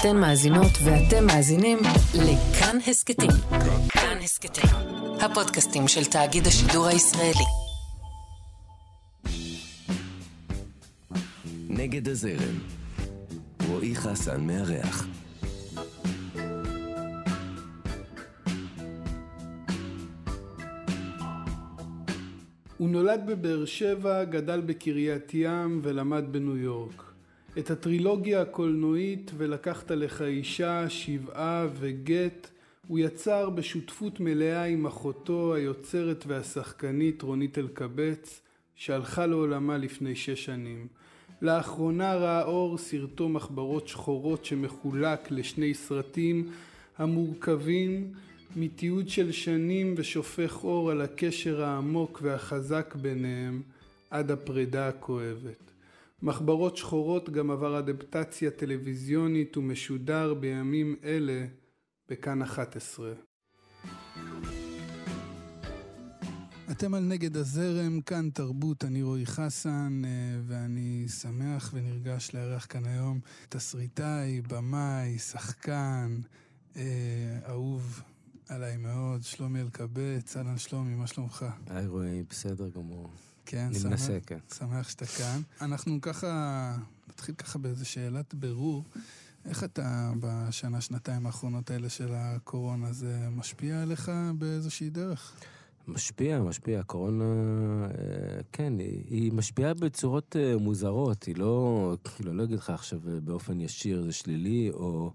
אתן מאזינות ואתם מאזינים לכאן הסכתים. כאן הסכתים, הפודקאסטים של תאגיד השידור הישראלי. נגד הזרם. רועי חסן מארח. הוא נולד בבאר שבע, גדל בקריית ים ולמד בניו יורק. את הטרילוגיה הקולנועית ולקחת לך אישה, שבעה וגט הוא יצר בשותפות מלאה עם אחותו היוצרת והשחקנית רונית אלקבץ שהלכה לעולמה לפני שש שנים. לאחרונה ראה אור סרטו מחברות שחורות שמחולק לשני סרטים המורכבים מתיעוד של שנים ושופך אור על הקשר העמוק והחזק ביניהם עד הפרידה הכואבת. מחברות שחורות גם עבר אדפטציה טלוויזיונית ומשודר בימים אלה בכאן 11. אתם על נגד הזרם, כאן תרבות, אני רועי חסן, אה, ואני שמח ונרגש לארח כאן היום תסריטאי, במאי, שחקן, אה, אהוב עליי מאוד, שלומי אלקבץ, אהלן שלומי, מה שלומך? היי רועי, בסדר גמור. כן, אני שמח, מנסה, כן. שמח שאתה כאן. אנחנו ככה, נתחיל ככה באיזו שאלת בירור. איך אתה בשנה, שנתיים האחרונות האלה של הקורונה, זה משפיע עליך באיזושהי דרך? משפיע, משפיע. הקורונה, אה, כן, היא, היא משפיעה בצורות אה, מוזרות. היא לא, כאילו, לא אגיד לך עכשיו אה, באופן ישיר זה שלילי, או...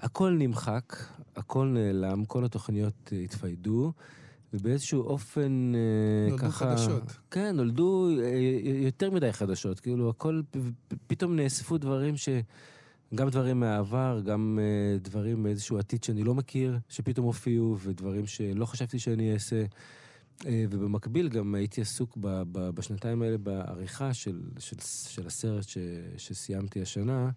הכל נמחק, הכל נעלם, כל התוכניות התפיידו. ובאיזשהו אופן נולדו נולדו ככה... נולדו חדשות. כן, נולדו יותר מדי חדשות. כאילו, הכל, פתאום נאספו דברים ש... גם דברים מהעבר, גם uh, דברים מאיזשהו עתיד שאני לא מכיר, שפתאום הופיעו, ודברים שלא חשבתי שאני אעשה. ובמקביל גם הייתי עסוק ב, ב, בשנתיים האלה בעריכה של, של, של הסרט ש, שסיימתי השנה.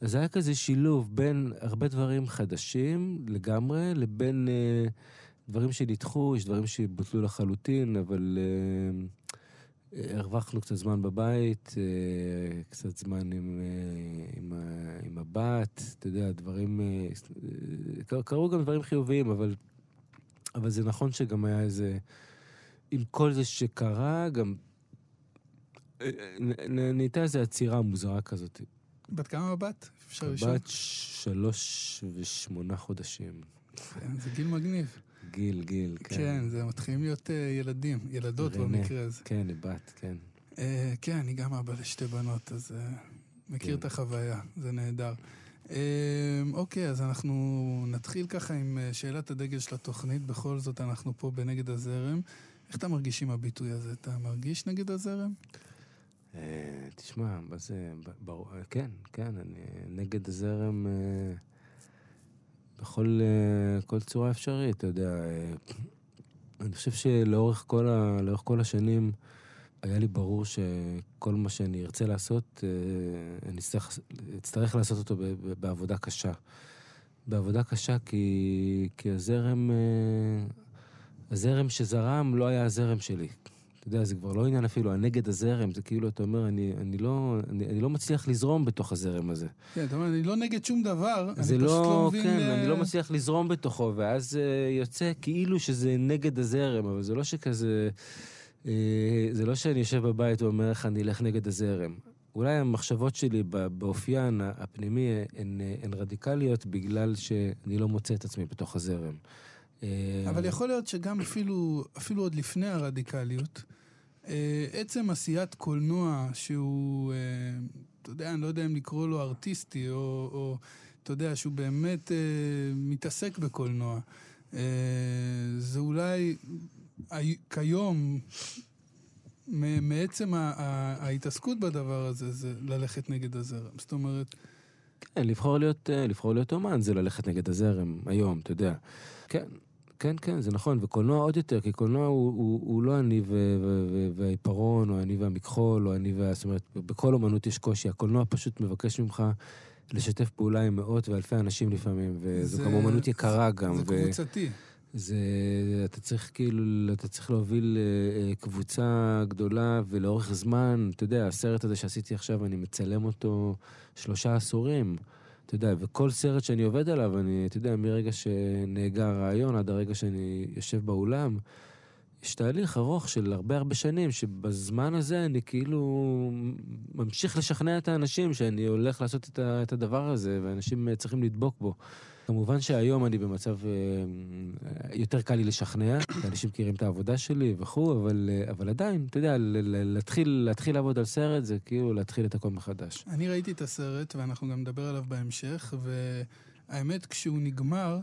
אז היה כזה שילוב בין הרבה דברים חדשים לגמרי, לבין uh, דברים שנדחו, יש דברים שבוטלו לחלוטין, אבל... Uh, הרווחנו קצת זמן בבית, אה, קצת זמן עם, אה, עם, עם הבת, אתה יודע, דברים... אה, קרו גם דברים חיוביים, אבל, אבל זה נכון שגם היה איזה... עם כל זה שקרה, גם... נהייתה איזו עצירה מוזרה כזאת. בת כמה הבת? אפשר לשאול? בת שלוש ושמונה חודשים. כן, זה גיל מגניב. גיל, גיל, כן. כן, זה מתחילים להיות uh, ילדים, ילדות רנה, במקרה הזה. כן, בת, כן. Uh, כן, אני גם אבא לשתי בנות, אז uh, מכיר כן. את החוויה, זה נהדר. אוקיי, אז אנחנו נתחיל ככה עם שאלת הדגל של התוכנית. בכל זאת, אנחנו פה בנגד הזרם. איך אתה מרגיש עם הביטוי הזה? אתה מרגיש נגד הזרם? תשמע, זה... ברור, כן, כן, אני נגד הזרם... בכל uh, כל צורה אפשרית, אתה יודע. Uh, אני חושב שלאורך כל, ה, כל השנים היה לי ברור שכל מה שאני ארצה לעשות, uh, אני אצטרך, אצטרך לעשות אותו ב, ב, בעבודה קשה. בעבודה קשה כי, כי הזרם, הזרם שזרם לא היה הזרם שלי. אתה יודע, זה כבר לא עניין אפילו, הנגד הזרם, זה כאילו, אתה אומר, אני, אני, לא, אני, אני לא מצליח לזרום בתוך הזרם הזה. כן, אתה אומר, אני לא נגד שום דבר, אני פשוט לא, לא מבין... כן, אני לא מצליח לזרום בתוכו, ואז uh, יוצא כאילו שזה נגד הזרם, אבל זה לא שכזה... Uh, זה לא שאני יושב בבית ואומר לך, אני אלך נגד הזרם. אולי המחשבות שלי באופיין הפנימי הן, הן רדיקליות בגלל שאני לא מוצא את עצמי בתוך הזרם. אבל יכול להיות שגם אפילו, אפילו עוד לפני הרדיקליות, אה, עצם עשיית קולנוע שהוא, אה, אתה יודע, אני לא יודע אם לקרוא לו ארטיסטי, או, או אתה יודע, שהוא באמת אה, מתעסק בקולנוע, זה אולי כיום, מעצם ההתעסקות בדבר הזה, זה ללכת נגד הזרם. זאת אומרת... כן, לבחור להיות, לבחור להיות אומן זה ללכת נגד הזרם היום, אתה יודע. כן, כן, כן, זה נכון, וקולנוע עוד יותר, כי קולנוע הוא, הוא, הוא לא אני והעיפרון, או אני והמכחול, או אני וה... זאת אומרת, בכל אומנות יש קושי. הקולנוע פשוט מבקש ממך לשתף פעולה עם מאות ואלפי אנשים לפעמים, וזו זה, גם אומנות יקרה גם. זה ו... קבוצתי. זה, אתה צריך כאילו, אתה צריך להוביל אה, קבוצה גדולה ולאורך זמן, אתה יודע, הסרט הזה שעשיתי עכשיו, אני מצלם אותו שלושה עשורים. אתה יודע, וכל סרט שאני עובד עליו, אני, אתה יודע, מרגע שנהגה הרעיון עד הרגע שאני יושב באולם, יש תהליך ארוך של הרבה הרבה שנים, שבזמן הזה אני כאילו ממשיך לשכנע את האנשים שאני הולך לעשות את, ה, את הדבר הזה, ואנשים צריכים לדבוק בו. כמובן שהיום אני במצב אה, יותר קל לי לשכנע, אנשים מכירים את העבודה שלי וכו', אבל, אה, אבל עדיין, אתה יודע, להתחיל, להתחיל לעבוד על סרט זה כאילו להתחיל את הכל מחדש. אני ראיתי את הסרט, ואנחנו גם נדבר עליו בהמשך, והאמת, כשהוא נגמר,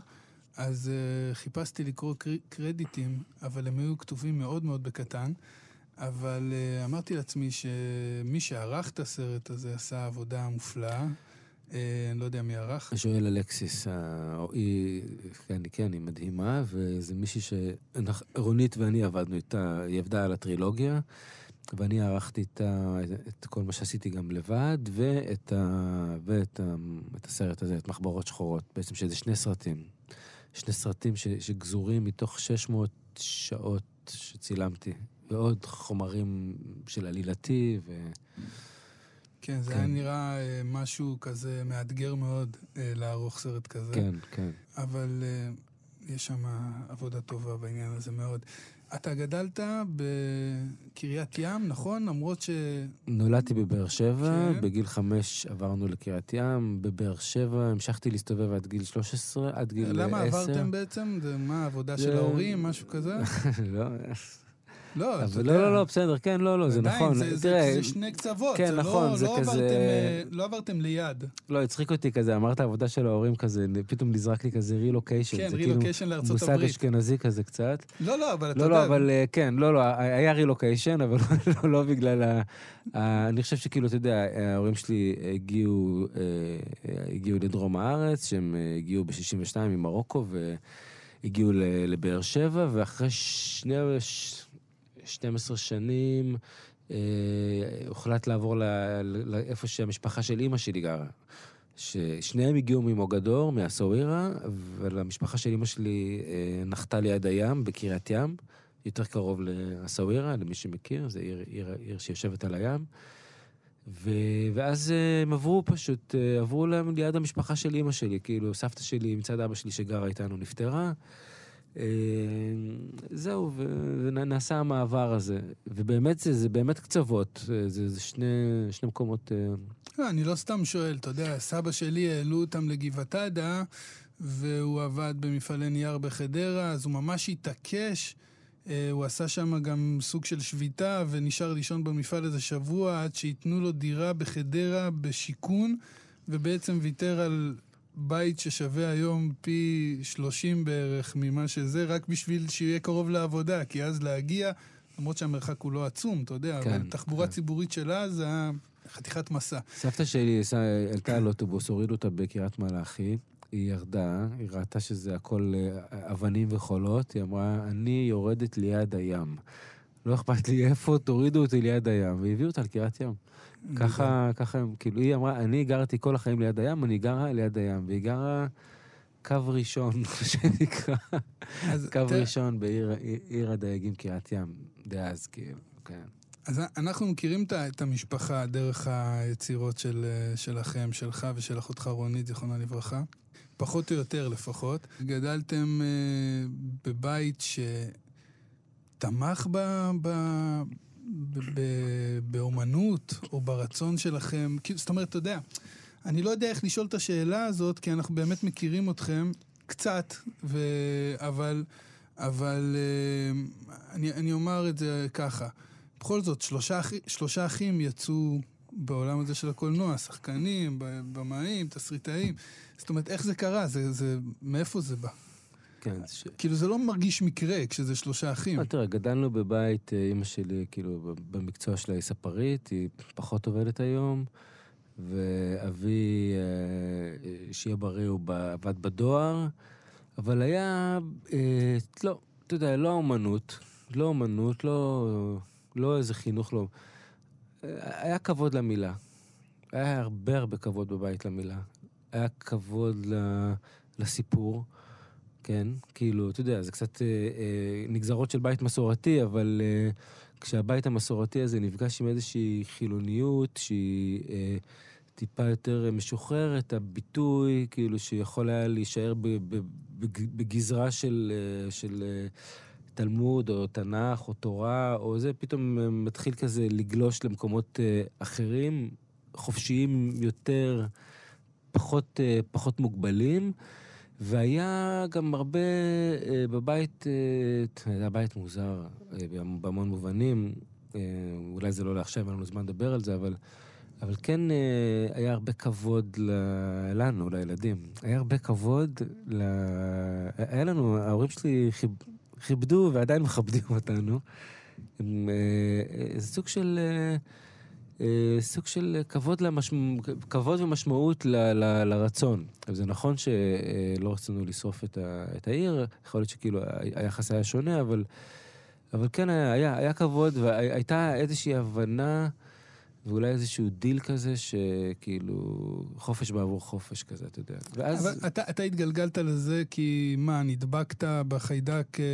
אז uh, חיפשתי לקרוא קר... קרדיטים, אבל הם היו כתובים מאוד מאוד בקטן. אבל uh, אמרתי לעצמי שמי שערך את הסרט הזה עשה עבודה מופלאה. Uh, אני לא יודע מי ערך. שואל אלקסיס, היא, כן, כן, היא מדהימה, וזה מישהי שרונית ואני עבדנו איתה, היא עבדה על הטרילוגיה, ואני ערכתי איתה את כל מה שעשיתי גם לבד, ואת, ה, ואת ה, את הסרט הזה, את מחברות שחורות, בעצם שזה שני סרטים. שני סרטים ש, שגזורים מתוך 600 שעות שצילמתי, ועוד חומרים של עלילתי ו... כן, זה כן. היה נראה אה, משהו כזה מאתגר מאוד אה, לערוך סרט כזה. כן, כן. אבל אה, יש שם עבודה טובה בעניין הזה מאוד. אתה גדלת בקריית ים, נכון? למרות ש... נולדתי בבאר שבע, כן. בגיל חמש עברנו לקריית ים, בבאר שבע המשכתי להסתובב עד גיל 13, עד גיל 10. למה עברתם בעצם? זה מה, עבודה זה... של ההורים, משהו כזה? לא, לא, אתה יודע. לא, לא, לא, בסדר, כן, לא, לא, זה נכון. זה, תראה, זה, שני קצוות, כן, זה נכון, לא, זה לא כזה... עברתם, אה, לא עברתם ליד. לא, הצחיק אותי כזה, אמרת עבודה של ההורים כזה, פתאום נזרק לי כזה רילוקיישן. כן, רילוקיישן לארצות הברית. מושג אשכנזי כזה קצת. לא, לא, אבל אתה לא, יודע... לא, אבל אה, כן, לא, לא, היה רילוקיישן, אבל לא, לא בגלל ה... אני חושב שכאילו, אתה יודע, ההורים שלי הגיעו, אה, הגיעו לדרום הארץ, שהם הגיעו ב-62 ממרוקו, והגיעו לבאר שבע, ואחרי שני... 12 שנים אה, הוחלט לעבור לאיפה שהמשפחה של אימא שלי גרה. ששניהם הגיעו ממוגדור, מהסווירה, ולמשפחה של אימא שלי אה, נחתה ליד הים, בקריית ים, יותר קרוב לסווירה, למי שמכיר, זו עיר, עיר, עיר שיושבת על הים. ו... ואז אה, הם עברו פשוט, אה, עברו להם ליד המשפחה של אימא שלי, כאילו, סבתא שלי מצד אבא שלי שגרה איתנו נפטרה. אה, זהו, ונעשה המעבר הזה. ובאמת, זה, זה באמת קצוות, אה, זה, זה שני, שני מקומות... אה, לא, אני לא סתם שואל, אתה יודע, סבא שלי העלו אותם לגבעת עדה, והוא עבד במפעלי נייר בחדרה, אז הוא ממש התעקש. הוא עשה שם גם סוג של שביתה, ונשאר לישון במפעל איזה שבוע עד שייתנו לו דירה בחדרה בשיכון, ובעצם ויתר על בית ששווה היום פי 30 בערך ממה שזה, רק בשביל שיהיה קרוב לעבודה, כי אז להגיע, למרות שהמרחק הוא לא עצום, אתה יודע, כן, אבל תחבורה כן. ציבורית שלה זה היה חתיכת מסע. סבתא שלי עלתה על אוטובוס, הורידו אותה בקריית מלאכי, היא ירדה, היא ראתה שזה הכל אה, אבנים וחולות, היא אמרה, אני יורדת ליד הים. לא אכפת לי איפה, תורידו אותי ליד הים, והביאו אותה לקריית ים. ככה, ככה, כאילו, היא אמרה, אני גרתי כל החיים ליד הים, אני גרה ליד הים, והיא גרה קו ראשון, שנקרא, קו ראשון בעיר הדייגים קריית ים, דאז, כאילו, כן. אז אנחנו מכירים את המשפחה דרך היצירות של, שלכם, שלך ושל אחותך רונית, זיכרונה לברכה. פחות או יותר לפחות. גדלתם uh, בבית שתמך ב, ב, באומנות או ברצון שלכם? זאת אומרת, אתה יודע, אני לא יודע איך לשאול את השאלה הזאת, כי אנחנו באמת מכירים אתכם קצת, ו... אבל, אבל אה, אני, אני אומר את זה ככה. בכל זאת, שלושה, שלושה אחים יצאו בעולם הזה של הקולנוע, שחקנים, במאים, תסריטאים. זאת אומרת, איך זה קרה? זה, זה, מאיפה זה בא? כן. ש... כאילו זה לא מרגיש מקרה כשזה שלושה אחים. לא, תראה, גדלנו בבית, אה, אימא שלי, כאילו, במקצוע שלה היא ספרית, היא פחות עובדת היום, ואבי, אה, שיהיה בריא, הוא עבד בדואר, אבל היה, אה, לא, אתה יודע, לא אומנות, לא אומנות, לא, לא איזה חינוך, לא. היה כבוד למילה. היה הרבה הרבה כבוד בבית למילה. היה כבוד לסיפור. כן, כאילו, אתה יודע, זה קצת אה, אה, נגזרות של בית מסורתי, אבל אה, כשהבית המסורתי הזה נפגש עם איזושהי חילוניות שהיא אה, טיפה יותר משוחררת, הביטוי, כאילו שיכול היה להישאר בגזרה של, של תלמוד או תנ"ך או תורה, או זה פתאום מתחיל כזה לגלוש למקומות אחרים, חופשיים יותר, פחות, פחות מוגבלים. והיה גם הרבה בבית, זה היה בית מוזר בהמון מובנים. אולי זה לא לעכשיו, אין לנו זמן לדבר על זה, אבל אבל כן אה, היה הרבה כבוד. לנו, לילדים. היה הרבה כבוד ל... היה לנו, ההורים שלי חיב... כיבדו ועדיין מכבדים אותנו. אה, סוג של... אה, סוג של כבוד, למשמע, כבוד ומשמעות ל, ל, לרצון. זה נכון שלא רצינו לשרוף את, ה, את העיר, יכול להיות שכאילו היחס היה שונה, אבל, אבל כן היה, היה, היה כבוד והייתה איזושהי הבנה ואולי איזשהו דיל כזה שכאילו חופש בעבור חופש כזה, אתה יודע. ואז... אבל אתה, אתה התגלגלת לזה כי מה, נדבקת בחיידק אה,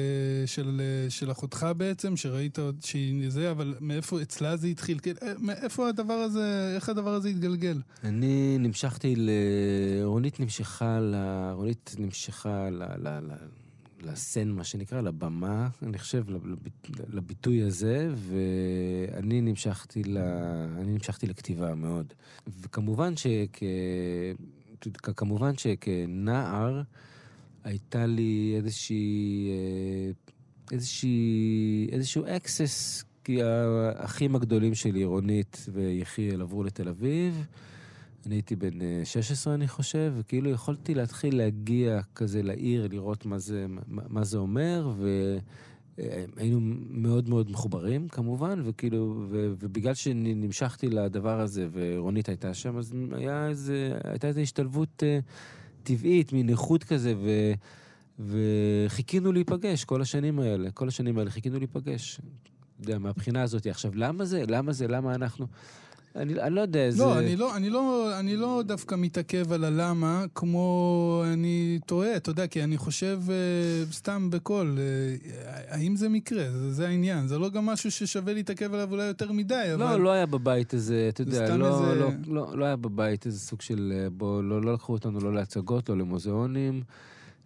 של, אה, של אחותך בעצם, שראית שהיא זה, אבל מאיפה אצלה זה התחיל? אה, מאיפה הדבר הזה, איך הדבר הזה התגלגל? אני נמשכתי ל... רונית נמשכה ל... רונית נמשכה ל... ל... ל... לסן, מה שנקרא, לבמה, אני חושב, לביטוי הזה, ואני נמשכתי, ל... אני נמשכתי לכתיבה מאוד. וכמובן שכ... כמובן שכנער הייתה לי איזושהי... איזושהי... איזשהו אקסס, כי האחים הגדולים שלי, רונית ויחיאל, עברו לתל אביב. אני הייתי בן 16, אה, אני חושב, וכאילו יכולתי להתחיל להגיע כזה לעיר, לראות מה זה, מה, זה אומר, והיינו מאוד מאוד מחוברים, כמובן, וכאילו, ו, ובגלל שנמשכתי לדבר הזה, ורונית הייתה שם, אז היה איזה, הייתה איזו השתלבות uh, טבעית, מין איכות כזה, ו... וחיכינו להיפגש כל השנים האלה, כל השנים האלה חיכינו להיפגש. אתה יודע, מהבחינה הזאת. עכשיו, למה זה? למה זה? למה אנחנו? אני, אני לא יודע, זה... לא, אני לא, אני, לא, אני לא דווקא מתעכב על הלמה, כמו אני טועה, אתה יודע, כי אני חושב uh, סתם בקול, uh, האם זה מקרה? זה, זה העניין. זה לא גם משהו ששווה להתעכב עליו אולי יותר מדי, לא, אבל... לא, לא היה בבית הזה, אתה יודע, לא, איזה... לא, לא, לא היה בבית איזה סוג של... אה, בוא, לא, לא לקחו אותנו לא להצגות, לא למוזיאונים.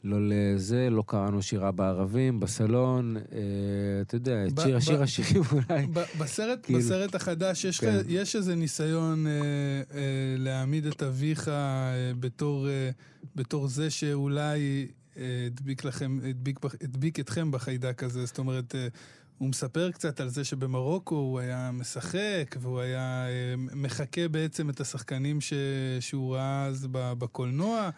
לא לזה, לא קראנו שירה בערבים, בסלון, אה, אתה יודע, את שיר השיר השירים אולי. בסרט, כאילו, בסרט החדש יש, כן. יש איזה ניסיון אה, אה, להעמיד את אביך אה, בתור, אה, בתור זה שאולי אה, הדביק לכם, הדביק, הדביק אתכם בחיידק הזה, זאת אומרת... אה, הוא מספר קצת על זה שבמרוקו הוא היה משחק, והוא היה אה, מחקה בעצם את השחקנים ש... שהוא ראה אז בקולנוע.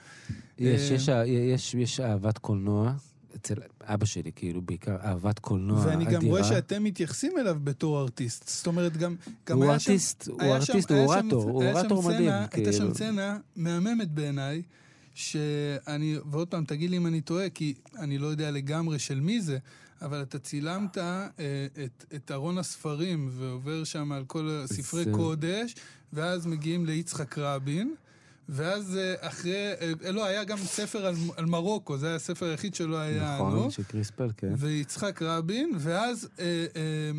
יש, יש, אה, יש, יש אהבת קולנוע. אצל אבא שלי, כאילו, בעיקר אהבת קולנוע אדירה. ואני גם רואה שאתם מתייחסים אליו בתור ארטיסט. זאת אומרת, גם, גם הוא היה ארטיסט, שם... הוא היה ארטיסט, שם, הוא אורטור, הוא אורטור מדהים. סצנה, כאילו. הייתה שם סצנה מהממת בעיניי, שאני, ועוד פעם, תגיד לי אם אני טועה, כי אני לא יודע לגמרי של מי זה, אבל אתה צילמת אה, את, את ארון הספרים ועובר שם על כל ספרי זה... קודש, ואז מגיעים ליצחק רבין. ואז אה, אחרי, אה, לא, היה גם ספר על, על מרוקו, זה היה הספר היחיד שלא היה נכון, לנו. של קריספל, כן. ויצחק רבין, ואז אה, אה,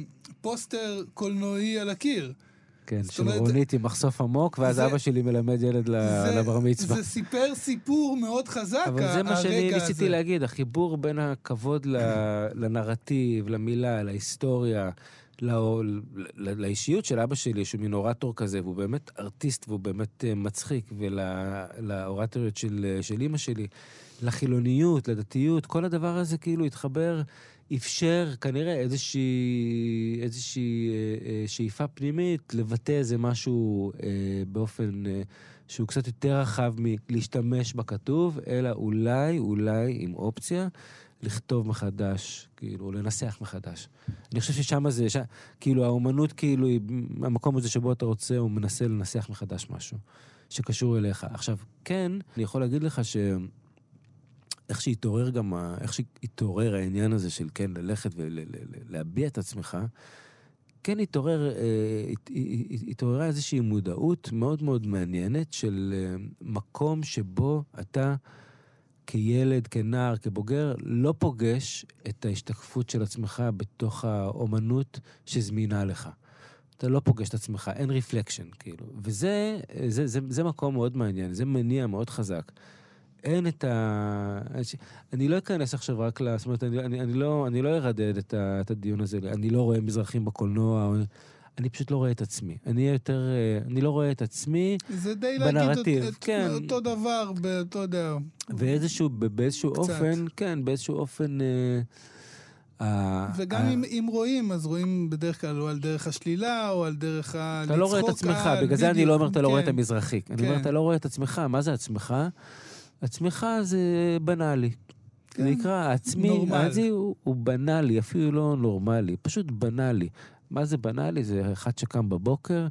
פוסטר קולנועי על הקיר. כן, של אומרת, רונית עם מחשוף עמוק, ואז זה, אבא שלי מלמד ילד זה, לבר מצווה. זה סיפר סיפור מאוד חזק, הרגע הזה. אבל זה מה שאני ניסיתי להגיד, החיבור בין הכבוד לנרטיב, למילה, להיסטוריה, לא, לאישיות של אבא שלי, שהוא מין אורטור כזה, והוא באמת ארטיסט והוא באמת אה, מצחיק, ולאורטוריות של, של אימא שלי, לחילוניות, לדתיות, כל הדבר הזה כאילו התחבר אפשר כנראה איזושהי, איזושהי אה, אה, שאיפה פנימית לבטא איזה משהו אה, באופן אה, שהוא קצת יותר רחב מלהשתמש בכתוב, אלא אולי, אולי עם אופציה לכתוב מחדש, כאילו, לנסח מחדש. אני חושב ששם זה, ש... כאילו, האומנות, כאילו, היא, המקום הזה שבו אתה רוצה, הוא מנסה לנסח מחדש משהו שקשור אליך. עכשיו, כן, אני יכול להגיד לך ש... איך שהתעורר גם, איך שהתעורר העניין הזה של כן, ללכת ולהביע את עצמך, כן התעורר, אה, התעוררה איזושהי מודעות מאוד מאוד מעניינת של אה, מקום שבו אתה כילד, כנער, כבוגר, לא פוגש את ההשתקפות של עצמך בתוך האומנות שזמינה לך. אתה לא פוגש את עצמך, אין רפלקשן, כאילו. וזה זה, זה, זה מקום מאוד מעניין, זה מניע מאוד חזק. אין את ה... אני לא אכנס עכשיו רק ל... זאת אומרת, אני, אני, אני, לא, אני לא ארדד את, ה, את הדיון הזה, אני לא רואה מזרחים בקולנוע, אני פשוט לא רואה את עצמי. אני יותר... אני לא רואה את עצמי זה די בנרטיב. להגיד את, כן. אותו דבר, ב- אתה יודע. ואיזשהו, באיזשהו קצת. אופן, כן, באיזשהו אופן... אה, וגם אם, אם רואים, אז רואים בדרך כלל או על דרך השלילה, או על דרך ה... אתה לא רואה את עצמך, על- בגלל זה אני לא אומר אתה לא רואה את. המזרחי. אני אומר, כן. אתה לא רואה את עצמך, מה זה עצמך? עצמך זה בנאלי. כן. זה נקרא, העצמי. העצמי הוא, הוא בנאלי, אפילו לא נורמלי, פשוט בנאלי. מה זה בנאלי? זה אחד שקם בבוקר,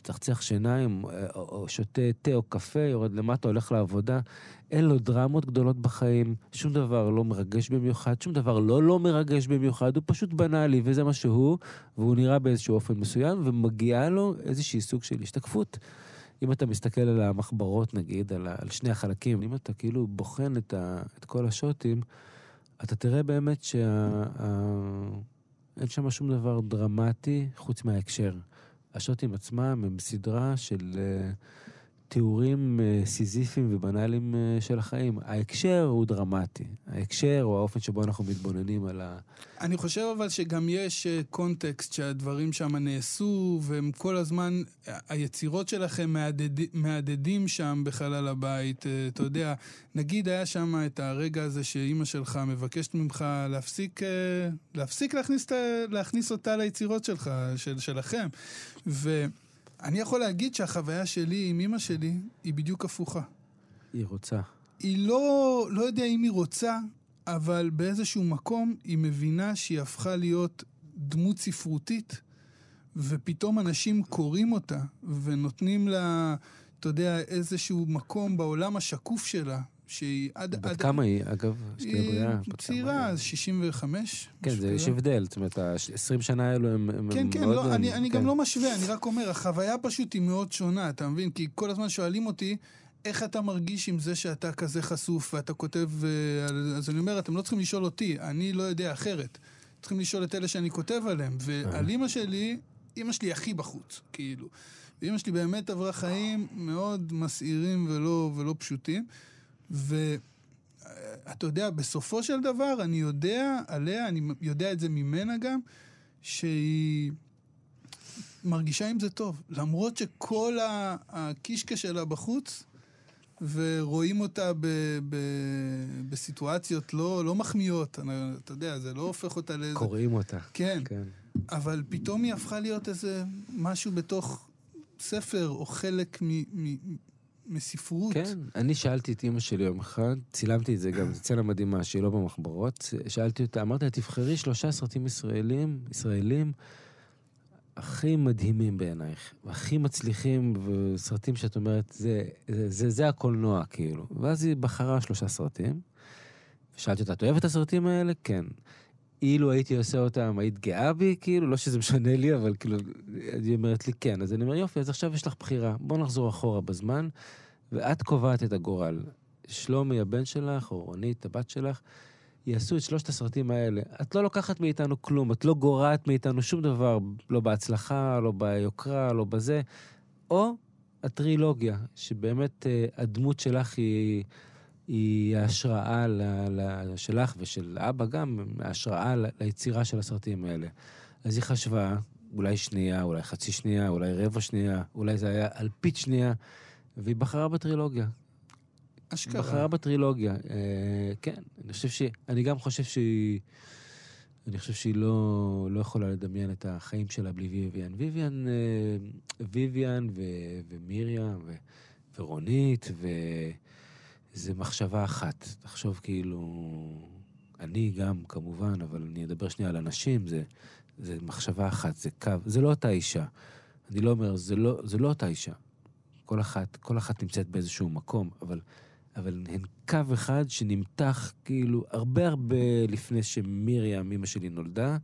מצחצח שיניים, או, או שותה תה או קפה, יורד למטה, הולך לעבודה. אין לו דרמות גדולות בחיים, שום דבר לא מרגש במיוחד, שום דבר לא לא מרגש במיוחד, הוא פשוט בנאלי, וזה מה שהוא, והוא נראה באיזשהו אופן מסוים, ומגיעה לו איזושהי סוג של השתקפות. אם אתה מסתכל על המחברות, נגיד, על, על שני החלקים, אם אתה כאילו בוחן את, ה, את כל השוטים, אתה תראה באמת שאין שם שום דבר דרמטי חוץ מההקשר. השוטים עצמם הם סדרה של uh, תיאורים uh, סיזיפיים ובנאליים uh, של החיים. ההקשר הוא דרמטי. ההקשר הוא האופן שבו אנחנו מתבוננים על ה... אני חושב אבל שגם יש אה, קונטקסט שהדברים שם נעשו, והם כל הזמן, היצירות שלכם מהדד, מהדהדים שם בחלל הבית. אה, אתה יודע, נגיד היה שם את הרגע הזה שאימא שלך מבקשת ממך להפסיק, אה, להפסיק להכניס, להכניס אותה ליצירות שלך, של, שלכם. ואני יכול להגיד שהחוויה שלי עם אימא שלי היא בדיוק הפוכה. היא רוצה. היא לא, לא יודע אם היא רוצה, אבל באיזשהו מקום היא מבינה שהיא הפכה להיות דמות ספרותית, ופתאום אנשים קוראים אותה ונותנים לה, אתה יודע, איזשהו מקום בעולם השקוף שלה, שהיא עד... בת עד כמה היא, אגב? שתהיה היא בריאה. צעירה? אז 65. כן, זה, יש. הבדל. זאת אומרת, ה-20 שנה האלו הם, הם כן, כן, מאוד... לא, אני, הם- אני כן. גם לא משווה, אני רק אומר, החוויה פשוט היא מאוד שונה, אתה מבין? כי כל הזמן שואלים אותי, איך אתה מרגיש עם זה שאתה כזה חשוף ואתה כותב... אה, אז אני אומר, אתם לא צריכים לשאול אותי, אני לא יודע אחרת. צריכים לשאול את אלה שאני כותב עליהם. ועל אימא שלי, אימא שלי הכי בחוץ, כאילו. ואימא שלי באמת עברה חיים מאוד מסעירים ולא, ולא פשוטים. ואתה יודע, בסופו של דבר, אני יודע עליה, אני יודע את זה ממנה גם, שהיא מרגישה עם זה טוב. למרות שכל הקישקע שלה בחוץ, ורואים אותה ב, ב, בסיטואציות לא, לא מחמיאות. אני- אתה יודע, זה לא הופך אותה לאיזה... קוראים אותה. כן, כן. אבל פתאום היא הפכה להיות איזה משהו בתוך ספר, או חלק מ, מ, מספרות. כן, אני שאלתי את אימא שלי יום אחד, צילמתי את זה גם, זו סצנה מדהימה, שהיא לא במחברות. שאלתי אותה, אמרתי לה, תבחרי שלושה סרטים ישראלים, ישראלים, הכי מדהימים בעינייך, והכי מצליחים, וסרטים שאת אומרת, זה, זה, זה, זה הקולנוע, כאילו. ואז היא בחרה שלושה סרטים. שאלתי אותה, את אוהבת את הסרטים האלה? כן. אילו הייתי עושה אותם, היית גאה בי? כאילו, לא שזה משנה לי, אבל כאילו, היא אומרת לי כן. אז אני אומר, יופי, אז עכשיו יש לך בחירה. בוא נחזור אחורה בזמן, ואת קובעת את הגורל. שלומי, הבן שלך, או רונית, הבת שלך, יעשו את שלושת הסרטים האלה. את לא לוקחת מאיתנו כלום, את לא גורעת מאיתנו שום דבר, לא בהצלחה, לא ביוקרה, לא בזה. או הטרילוגיה, שבאמת אה, הדמות שלך היא, היא ההשראה ל, שלך ושל אבא גם, ההשראה ל- ליצירה של הסרטים האלה. אז היא חשבה, אולי שנייה, אולי חצי שנייה, אולי רבע שנייה, אולי זה היה אלפית שנייה, והיא בחרה בטרילוגיה. אשכרה. בחרה בטרילוגיה, אה, כן. אני חושב ש... אני גם חושב שהיא... אני חושב שהיא לא, לא יכולה לדמיין את החיים שלה בלי ויvian. ויvian, אה, ויvian ו, ו, ורונית, וזה מחשבה אחת. תחשוב כאילו... אני גם, כמובן, אבל אני אדבר שנייה על אנשים, זה, זה מחשבה אחת, זה קו, זה לא אותה אישה. אני לא אומר, זה לא, זה לא אותה אישה. כל אחת, כל אחת נמצאת באיזשהו מקום, אבל, אבל הן קו אחד שנמתח כאילו הרבה הרבה לפני שמרים, אמא שלי, נולדה,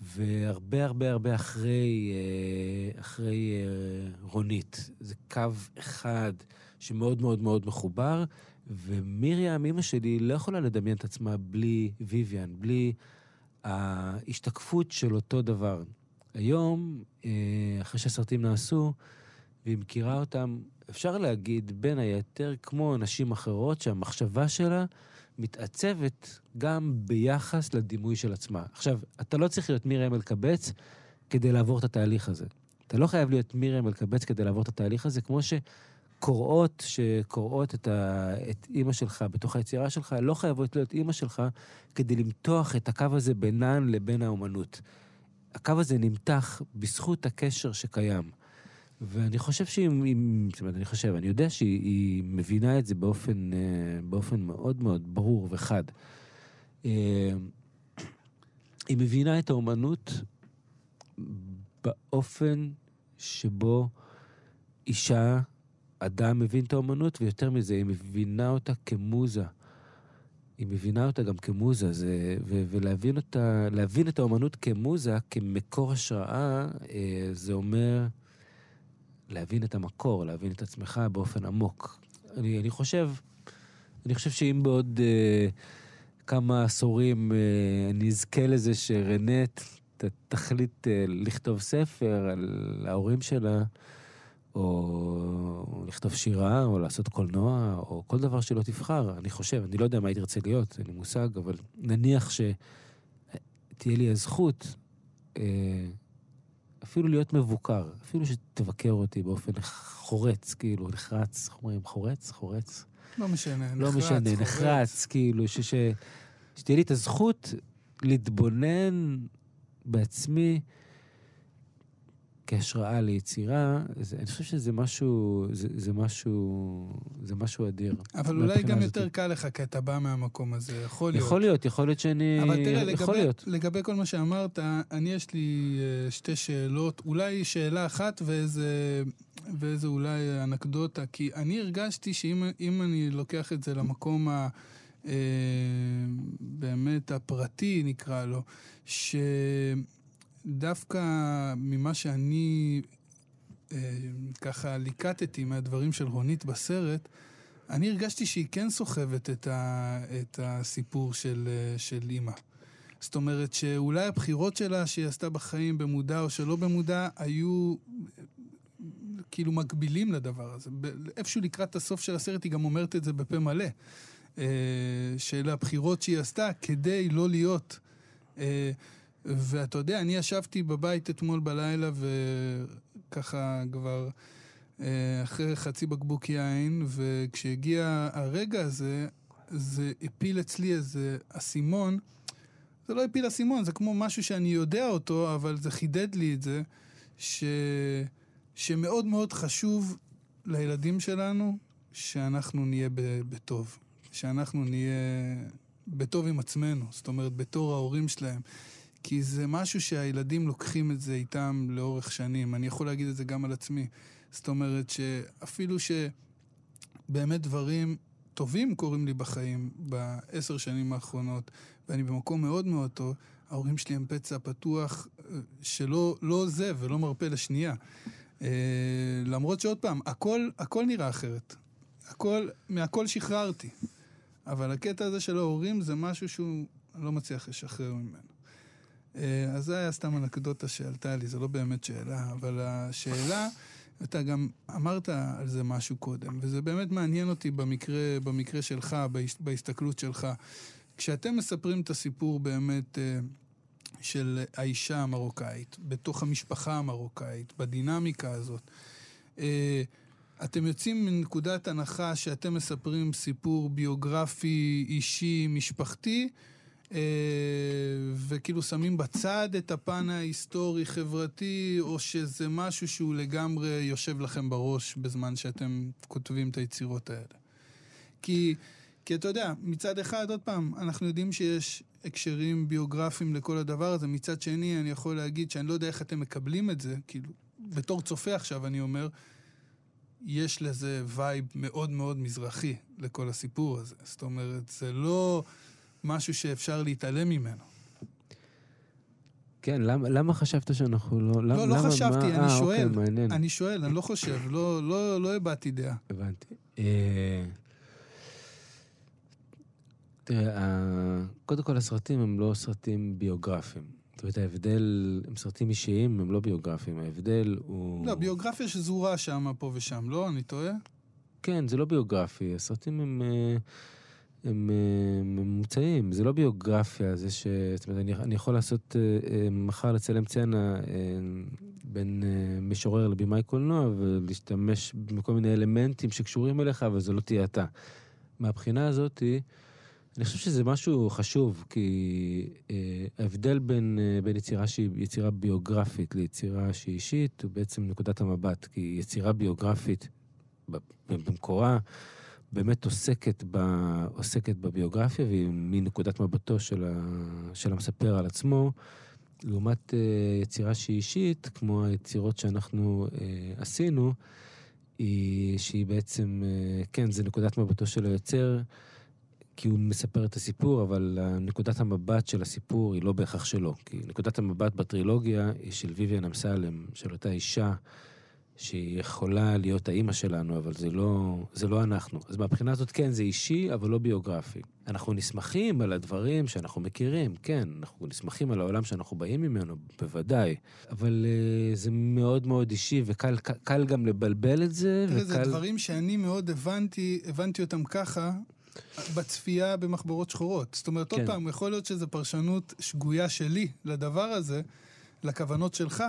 והרבה הרבה הרבה אחרי, אה, אחרי אה, רונית. זה קו אחד שמאוד מאוד מאוד מחובר, ומרים, אמא שלי, לא יכולה לדמיין את עצמה בלי ויvian, בלי ההשתקפות של אותו דבר. היום, אה, אחרי שהסרטים נעשו, והיא מכירה אותם, אפשר להגיד, בין היתר, כמו נשים אחרות, שהמחשבה שלה מתעצבת גם ביחס לדימוי של עצמה. עכשיו, אתה לא צריך להיות מרים אלקבץ כדי לעבור את התהליך הזה. אתה לא חייב להיות מרים אלקבץ כדי לעבור את התהליך הזה, כמו שקוראות שקוראות את, ה... את אימא שלך בתוך היצירה שלך, לא חייבות להיות אימא שלך כדי למתוח את הקו הזה בינן לבין האומנות. הקו הזה נמתח בזכות הקשר שקיים. ואני חושב שהיא, היא- זאת אומרת, אני חושב, אני יודע שהיא היא מבינה את זה באופן, אה, באופן מאוד מאוד ברור וחד. אה, היא מבינה את האומנות באופן שבו אישה, אדם מבין את האומנות, ויותר מזה, היא מבינה אותה כמוזה. היא מבינה אותה גם כמוזה, זה, ו, ולהבין אותה, להבין את האומנות כמוזה, כמקור השראה, אה, זה אומר להבין את המקור, להבין את עצמך באופן עמוק. אני, אני חושב, אני חושב שאם בעוד אה, כמה עשורים אה, אני אזכה לזה שרנט ת, תחליט אה, לכתוב ספר על ההורים שלה, או לכתוב שירה, או לעשות קולנוע, או כל דבר שלא תבחר, אני חושב, אני לא יודע מה היא תרצה להיות, אין לי מושג, אבל נניח שתהיה לי הזכות אה, אפילו להיות מבוקר, אפילו שתבקר אותי באופן חורץ, כאילו, נחרץ, איך אומרים, חורץ? חורץ? לא משנה, לא נחרץ, משנה, חורץ. נחרץ, כאילו, ש, ש, שתהיה לי את הזכות להתבונן בעצמי כהשראה ליצירה, זה, אני חושב שזה משהו, זה, זה משהו, זה משהו אדיר. אבל אולי גם הזאת. יותר קל לך, כי אתה בא מהמקום הזה, יכול להיות. יכול להיות, יכול להיות שאני... אבל תראה, לגבי. לגבי כל מה שאמרת, אני יש לי אה, שתי שאלות, אולי שאלה אחת ואיזה, ואיזה אולי אנקדוטה, כי אני הרגשתי שאם אם אני לוקח את זה למקום ה... אה, באמת הפרטי, נקרא לו, שדווקא ממה שאני אה, ככה ליקטתי מהדברים של רונית בסרט, אני הרגשתי שהיא כן סוחבת את, ה, את הסיפור של, אה, של אימא. זאת אומרת שאולי הבחירות שלה שהיא עשתה בחיים, במודע או שלא במודע, היו אה, כאילו מקבילים לדבר הזה. איפשהו לקראת הסוף של הסרט היא גם אומרת את זה בפה מלא. אה, של הבחירות שהיא עשתה כדי לא להיות. ואתה יודע, אני ישבתי בבית אתמול בלילה וככה כבר אה, אחרי חצי בקבוק יין, וכשהגיע הרגע הזה, זה הפיל אצלי איזה אסימון. זה לא הפיל אסימון, זה כמו משהו שאני יודע אותו, אבל זה חידד לי את זה, ש... שמאוד מאוד חשוב לילדים שלנו שאנחנו נהיה ב- בטוב. שאנחנו נהיה בטוב עם עצמנו, זאת אומרת, בתור ההורים שלהם. כי זה משהו שהילדים לוקחים את זה איתם לאורך שנים. אני יכול להגיד את זה גם על עצמי. זאת אומרת שאפילו שבאמת דברים טובים קורים לי בחיים בעשר שנים האחרונות, ואני במקום מאוד מאוד טוב, ההורים שלי הם פצע פתוח אה, שלא לא זה ולא מרפה לשנייה. אה, למרות שעוד פעם, הכל, הכל נראה אחרת. הכל, מהכל שחררתי. אבל הקטע הזה של ההורים זה משהו שהוא לא מצליח לשחרר ממנו. אה, אז זה היה סתם אנקדוטה שעלתה לי, זו לא באמת שאלה, אבל השאלה, אתה גם אמרת על זה משהו קודם, וזה באמת מעניין אותי במקרה, במקרה שלך, בהס- בהסתכלות שלך. כשאתם מספרים את הסיפור באמת אה, של האישה המרוקאית, בתוך המשפחה המרוקאית, בדינמיקה הזאת, אה, אתם יוצאים מנקודת הנחה שאתם מספרים סיפור ביוגרפי, אישי, משפחתי, וכאילו שמים בצד את הפן ההיסטורי-חברתי, או שזה משהו שהוא לגמרי יושב לכם בראש בזמן שאתם כותבים את היצירות האלה. כי, כי אתה יודע, מצד אחד, עוד פעם, אנחנו יודעים שיש הקשרים ביוגרפיים לכל הדבר הזה, מצד שני, אני יכול להגיד שאני לא יודע איך אתם מקבלים את זה, כאילו, בתור צופה עכשיו אני אומר, יש לזה וייב מאוד מאוד מזרחי לכל הסיפור הזה. זאת אומרת, זה לא משהו שאפשר להתעלם ממנו. כן, למה, למה חשבת שאנחנו לא... לא, לא למה, חשבתי, מה, אני אה, שואל. אוקיי, מעניין. אני שואל, אני לא חושב, לא, לא, לא הבעתי דעה. הבנתי. אה, תראה, קודם כל הסרטים הם לא סרטים ביוגרפיים. זאת אומרת, ההבדל, הם סרטים אישיים, הם לא ביוגרפיים, ההבדל הוא... לא, ביוגרפיה שזורה שם, פה ושם, לא? אני טועה? כן, זה לא ביוגרפי, הסרטים הם, אה, הם ממוצעים, זה לא ביוגרפיה, זה ש... זאת אומרת, אני, אני יכול לעשות, אה, אה, מחר לצלם סצנה אה, בין משורר לבימאי קולנוע ולהשתמש בכל מיני אלמנטים שקשורים אליך, אבל זה לא תהיה אתה. מהבחינה הזאתי, אני חושב שזה משהו חשוב, כי ההבדל בין, בין יצירה שהיא יצירה ביוגרפית ליצירה שהיא אישית, הוא בעצם נקודת המבט. כי יצירה ביוגרפית, במקורה, באמת עוסקת, ב, עוסקת בביוגרפיה, והיא מנקודת מבטו של, ה, של המספר על עצמו, לעומת אה, יצירה שהיא אישית, כמו היצירות שאנחנו אה, עשינו, היא, שהיא בעצם, אה, כן, זה נקודת מבטו של היוצר. כי הוא מספר את הסיפור, אבל נקודת המבט של הסיפור היא לא בהכרח שלו. כי נקודת המבט בטרילוגיה היא של ויvian אמסלם, של אותה אישה שהיא יכולה להיות האימא שלנו, אבל זה לא, זה לא אנחנו. אז מהבחינה הזאת, כן, זה אישי, אבל לא ביוגרפי. אנחנו נסמכים על הדברים שאנחנו מכירים, כן, אנחנו נסמכים על העולם שאנחנו באים ממנו, בוודאי. אבל uh, זה מאוד מאוד אישי, וקל קל גם לבלבל את זה, תראה, וקל... זה דברים שאני מאוד הבנתי, הבנתי אותם ככה. בצפייה במחברות שחורות. זאת אומרת, עוד כן. פעם, יכול להיות שזו פרשנות שגויה שלי לדבר הזה, לכוונות שלך.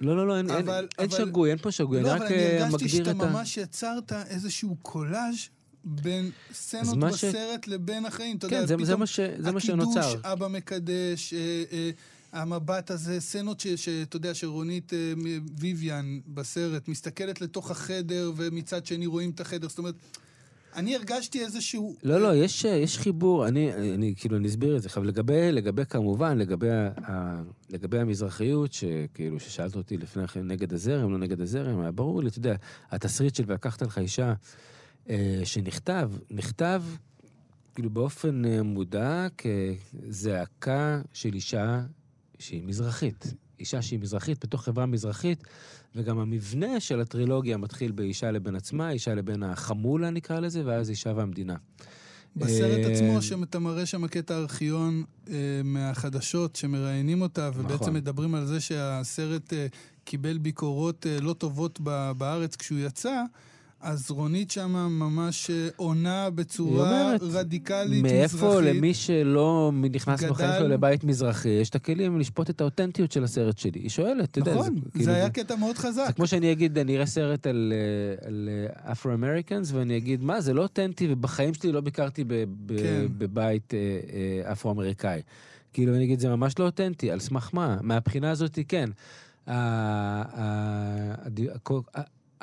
לא, לא, לא, אין, אין, אבל- אין אבל- שגוי, אין פה שגוי, לא, אני אבל רק אני אה, הרגשתי מגדיר שאתה את ה... ממש יצרת איזשהו קולאז' בין סצנות מה ש- בסרט לבין החיים. אתה כן, יודע, זה, זה, פתאום מה ש, זה מה שנוצר. הקידוש, אבא מקדש, אה, אה, המבט הזה, סצנות שאתה יודע, שרונית אה, ויvian בסרט מסתכלת לתוך החדר, ומצד שני רואים את החדר. זאת אומרת, אני הרגשתי איזשהו... לא, לא, יש, יש חיבור, אני, אני כאילו, אני אסביר את זה. עכשיו, לגבי, לגבי כמובן, לגבי, ה, לגבי המזרחיות, שכאילו, ששאלת אותי לפני כן נגד הזרם, לא נגד הזרם, היה ברור לי, אתה יודע, התסריט של ולקחת לך אישה אה, שנכתב, נכתב כאילו באופן אה, מודע כזעקה של אישה שהיא מזרחית. אישה שהיא מזרחית בתוך חברה מזרחית, וגם המבנה של הטרילוגיה מתחיל באישה לבין עצמה, אישה לבין החמולה נקרא לזה, ואז אישה והמדינה. בסרט אה, עצמו, שאתה מראה שם קטע ארכיון אה, מהחדשות שמראיינים אותה, ובעצם נכון. מדברים על זה שהסרט אה, קיבל ביקורות אה, לא טובות ב- בארץ כשהוא יצא, אז רונית שמה ממש אה, עונה בצורה אומרת, רדיקלית, מאיפה מזרחית. למי שלא נכנס גדל- בחיים שלו לבית מזרחי, יש את הכלים לשפוט את האותנטיות של הסרט שלי. היא שואלת, אתה יודע, נכון, כאילו, זה היה קטע מאוד חזק. זה כמו שאני אגיד, אני אראה סרט על, אה, על אפרו-אמריקאנס, ואני אגיד, מה, זה לא אותנטי, ובחיים שלי לא ביקרתי ב, ב, כן. בבית אה, אה, אפרו-אמריקאי. כאילו, אני אגיד, זה ממש לא אותנטי, על סמך מה? מהבחינה הזאת, כן.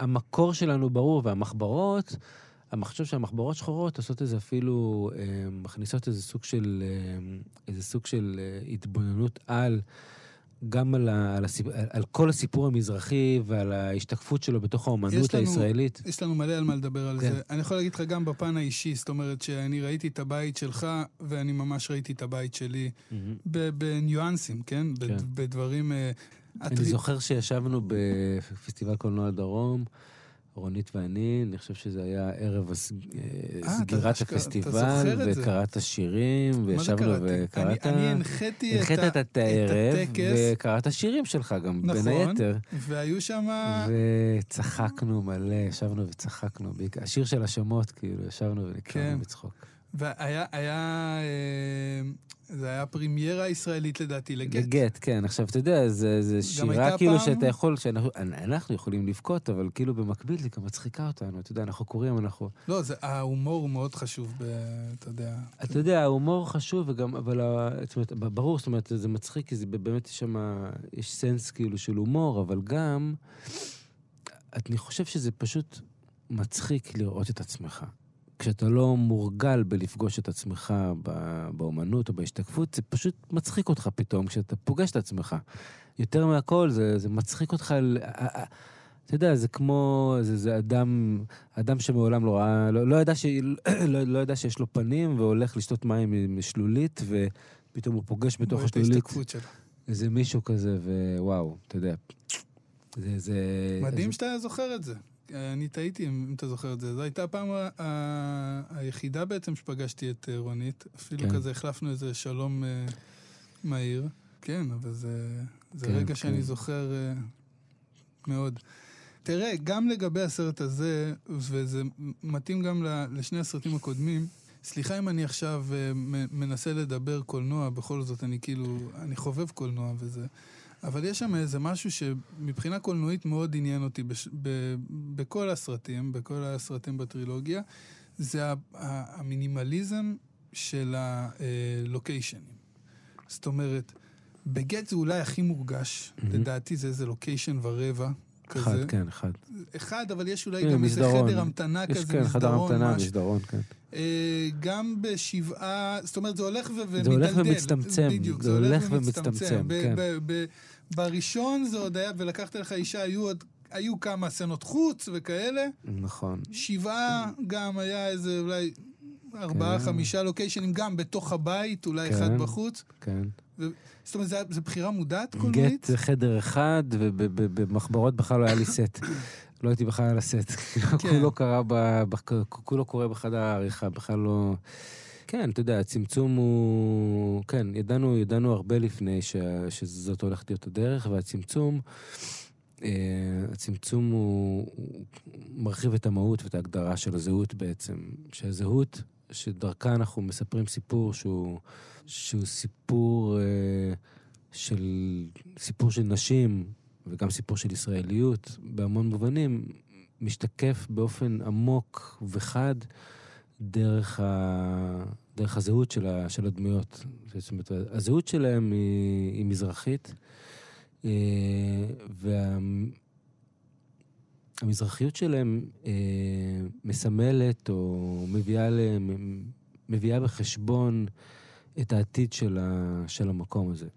המקור שלנו ברור, והמחברות, אני חושב שהמחברות שחורות עושות איזה אפילו, אה, מכניסות איזה סוג של, אה, איזה סוג של אה, התבוננות על, גם על, ה, על, הסיפ, על, על כל הסיפור המזרחי ועל ההשתקפות שלו בתוך האומנות יש לנו- הישראלית. יש לנו מלא על מה לדבר על כן. זה. אני יכול להגיד לך גם בפן האישי, זאת אומרת שאני ראיתי את הבית שלך, ואני ממש ראיתי את הבית שלי. ב- בניואנסים, כן? כן. בדברים... אה, אני זוכר שישבנו בפסטיבל קולנוע דרום, רונית ואני, אני חושב שזה היה ערב אה, אתה סגירת הפסטיבל. וקראת שירים, וישבנו? וקראת... אני, הנחיתי את, הנחית ה- את הערב, הטקס, וקראת שירים שלך גם, בין נכון. היתר. והיו שם... וצחקנו מלא, ישבנו וצחקנו. השיר של השמות, כאילו, ישבנו ונקרנו כן. והיה, היה... אה, זה היה פרימיירה ישראלית לדעתי לגט. לגט, כן. עכשיו, אתה יודע, זה, זה שירה כאילו פעם- שאתה יכול, שאנחנו אנחנו יכולים לבכות, אבל כאילו במקביל היא גם מצחיקה אותנו. אתה יודע, אנחנו קוראים, אנחנו... לא, זה, ההומור הוא מאוד חשוב, ב, אתה יודע. אתה יודע, ההומור חשוב, וגם, אבל, זאת אומרת, ברור, זאת אומרת, זה מצחיק, כי זה באמת יש שם, יש סנס כאילו של הומור, אבל גם, אני חושב שזה פשוט מצחיק לראות את עצמך. כשאתה לא מורגל בלפגוש את עצמך באומנות או בהשתקפות, זה פשוט מצחיק אותך פתאום כשאתה פוגש את עצמך. יותר מהכל, זה, זה מצחיק אותך על... אתה יודע, זה כמו, זה, זה אדם, אדם שמעולם לא ראה, לא, לא, ידע ש, לא, לא ידע שיש לו פנים והולך לשתות מים עם שלולית, ופתאום הוא פוגש בתוך השלולית. איזה מישהו כזה, ווואו, אתה יודע. זה... זה מדהים שאתה זוכר את זה. אני טעיתי אם אתה זוכר את זה. זו הייתה הפעם היחידה בעצם שפגשתי את אה, רונית. אפילו כן. כזה החלפנו איזה שלום אה, מהיר. כן, אבל זה, זה כן, רגע שאני כן. זוכר אה, מאוד. תראה, גם לגבי הסרט הזה, וזה מתאים גם לשני הסרטים הקודמים, סליחה אם אני עכשיו מנסה לדבר קולנוע, בכל זאת אני כאילו, אני חובב קולנוע וזה, אבל יש שם איזה משהו שמבחינה קולנועית מאוד עניין אותי בש, ב, בכל הסרטים, בכל הסרטים בטרילוגיה, זה ה- ה- המינימליזם של הלוקיישנים. זאת אומרת, בגט זה אולי הכי מורגש, מהמם. לדעתי זה איזה לוקיישן ורבע כזה. אחד, כן, אחד. אחד, אבל יש אולי גם איזה מסדרון. חדר המתנה יש, כזה, כן, חדר מסדרון, המתנה. מסדרון, כן. אה, גם בשבעה, זאת אומרת, זה הולך ו- ומידלדל. זה הולך ומצטמצם, בדיוק, זה הולך ומצטמצם, כן. בראשון זה עוד היה, ולקחת לך אישה, היו עוד... היו כמה סצנות חוץ וכאלה. נכון. שבעה גם היה איזה אולי ארבעה, כן. חמישה לוקיישנים, גם בתוך הבית, אולי אחד כן. בחוץ. כן. זאת אומרת, זו בחירה מודעת גט קולנועית? זה חדר אחד, ובמחברות בכלל לא היה לי סט. לא הייתי בכלל על הסט. כולו קרה, כולו קורה בחדר העריכה, בכלל לא... כן, אתה יודע, הצמצום הוא... כן, ידענו, ידענו הרבה לפני ש... שזאת הולכת להיות הדרך, והצמצום... אה, הצמצום הוא, הוא מרחיב את המהות ואת ההגדרה של הזהות בעצם. שהזהות, שדרכה אנחנו מספרים סיפור שהוא, שהוא סיפור אה, של, סיפור של נשים, וגם סיפור של ישראליות, בהמון מובנים, משתקף באופן עמוק וחד דרך, ה, דרך הזהות של, ה, של הדמויות. זאת אומרת, הזהות שלהם היא, היא מזרחית, אה, והמזרחיות שלהם אה, מסמלת או מביאה, להם, מביאה בחשבון את העתיד של, ה, של המקום הזה.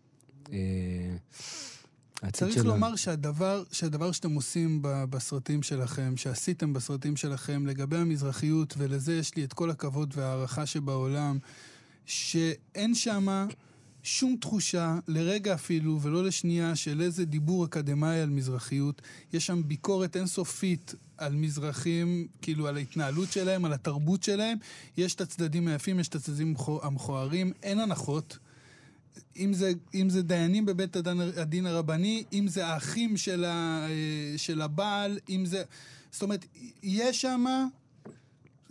אה, צריך של לומר שהדבר, שהדבר שאתם עושים ב- בסרטים שלכם, שעשיתם בסרטים שלכם, לגבי המזרחיות, ולזה יש לי את כל הכבוד וההערכה שבעולם, שאין שם שום תחושה, לרגע אפילו, ולא לשנייה, של איזה דיבור אקדמאי על מזרחיות. יש שם ביקורת אינסופית על מזרחים, כאילו על ההתנהלות שלהם, על התרבות שלהם. יש את הצדדים היפים, יש את הצדדים המכו- המכוערים, אין הנחות. אם זה, אם זה דיינים בבית הדין, הדין הרבני, אם זה האחים של, ה, של הבעל, אם זה... זאת אומרת, יש שם,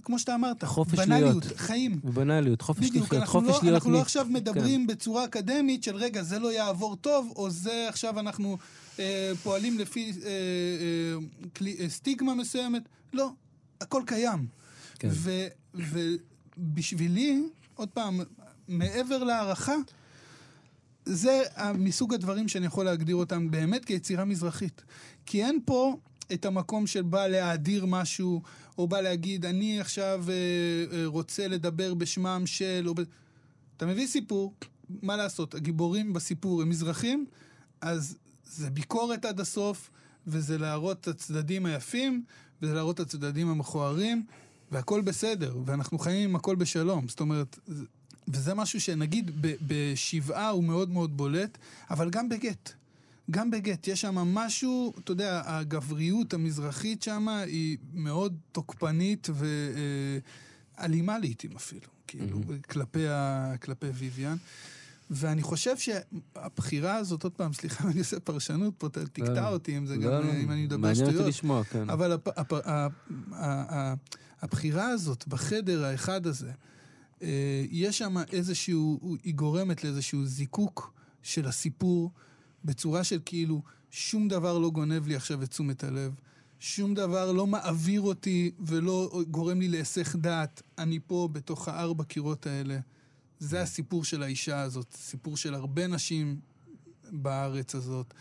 כמו שאתה אמרת, חופש בנאליות, להיות. חיים. בנאליות, חופש בדיוק, לחיות, חופש לא, להיות אנחנו מי- לא עכשיו מדברים כן. בצורה אקדמית של רגע, זה לא יעבור טוב, או זה עכשיו אנחנו אה, פועלים לפי אה, אה, כלי, אה, סטיגמה מסוימת. לא, הכל קיים. כן. ו- ובשבילי, עוד פעם, מעבר להערכה, זה מסוג הדברים שאני יכול להגדיר אותם באמת כיצירה מזרחית. כי אין פה את המקום של בא להאדיר משהו, או בא להגיד, אני עכשיו אה, אה, רוצה לדבר בשמם של... או ב... אתה מביא סיפור, מה לעשות, הגיבורים בסיפור הם מזרחים, אז זה ביקורת עד הסוף, וזה להראות את הצדדים היפים, וזה להראות את הצדדים המכוערים, והכל בסדר, ואנחנו חיים עם הכל בשלום. זאת אומרת, זה- וזה משהו שנגיד ב- בשבעה הוא מאוד מאוד בולט, אבל גם בגט. גם בגט, יש שם משהו, אתה יודע, הגבריות המזרחית שם היא מאוד תוקפנית ואלימה לעיתים אפילו, כאילו, כלפי, ה, כלפי ויויאן. ואני חושב שהבחירה הזאת, עוד פעם, סליחה אני עושה פרשנות פה, תקטע לא, אותי אם זה לא, גם, לא, אם אני מדבר מעניין אותי שטויות. לשמוע, כן. אבל הבחירה הזאת בחדר האחד הזה, אה, יש שם איזשהו, היא גורמת לאיזשהו זיקוק של הסיפור בצורה של כאילו, שום דבר לא גונב לי עכשיו את תשומת הלב. שום דבר לא מעביר אותי ולא גורם לי להיסח דעת. אני פה בתוך הארבע קירות האלה. זה הסיפור של האישה הזאת, סיפור של הרבה נשים בארץ הזאת,